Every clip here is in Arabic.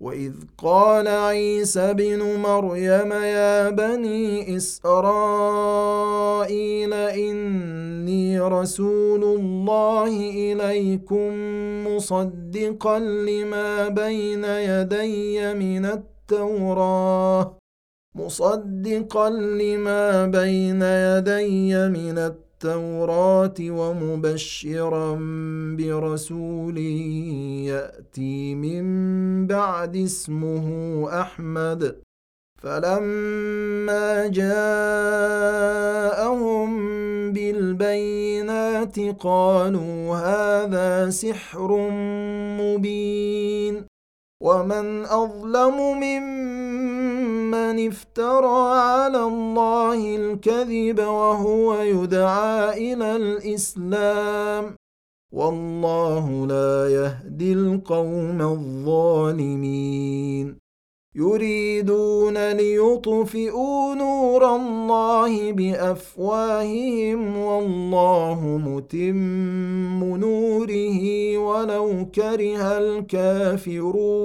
واذ قال عيسى ابن مريم يا بني اسرائيل اني رسول الله اليكم مصدقا لما بين يدي من التوراه مصدقا لما بين يدي من التوراه التوراة ومبشرا برسول يأتي من بعد اسمه أحمد. فلما جاءهم بالبينات قالوا هذا سحر مبين. ومن أظلم ممن افترى على الله الكذب وهو يدعى إلى الإسلام. والله لا يهدي القوم الظالمين. يريدون ليطفئوا نور الله بأفواههم. والله متم نوره ولو كره الكافرون.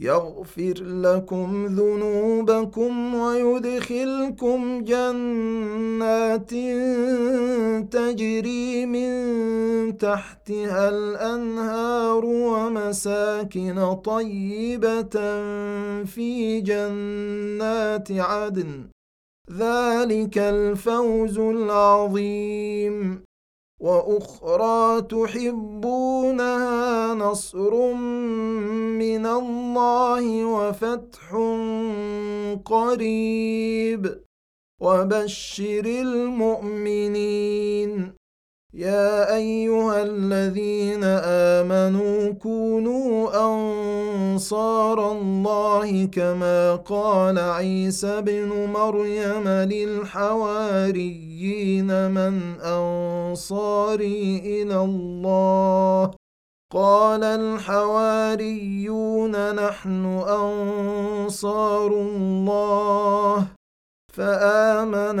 يغفر لكم ذنوبكم ويدخلكم جنات تجري من تحتها الأنهار ومساكن طيبة في جنات عدن. ذلك الفوز العظيم. وأخرى تحبونها نصر من الله وفتح قريب. وبشر المؤمنين. يا أيها الذين آمنوا كونوا أنصار الله كما قال عيسى ابن مريم للحواريين من أنصاري إلى الله. قال الحواريون نحن أنصار الله. فآمن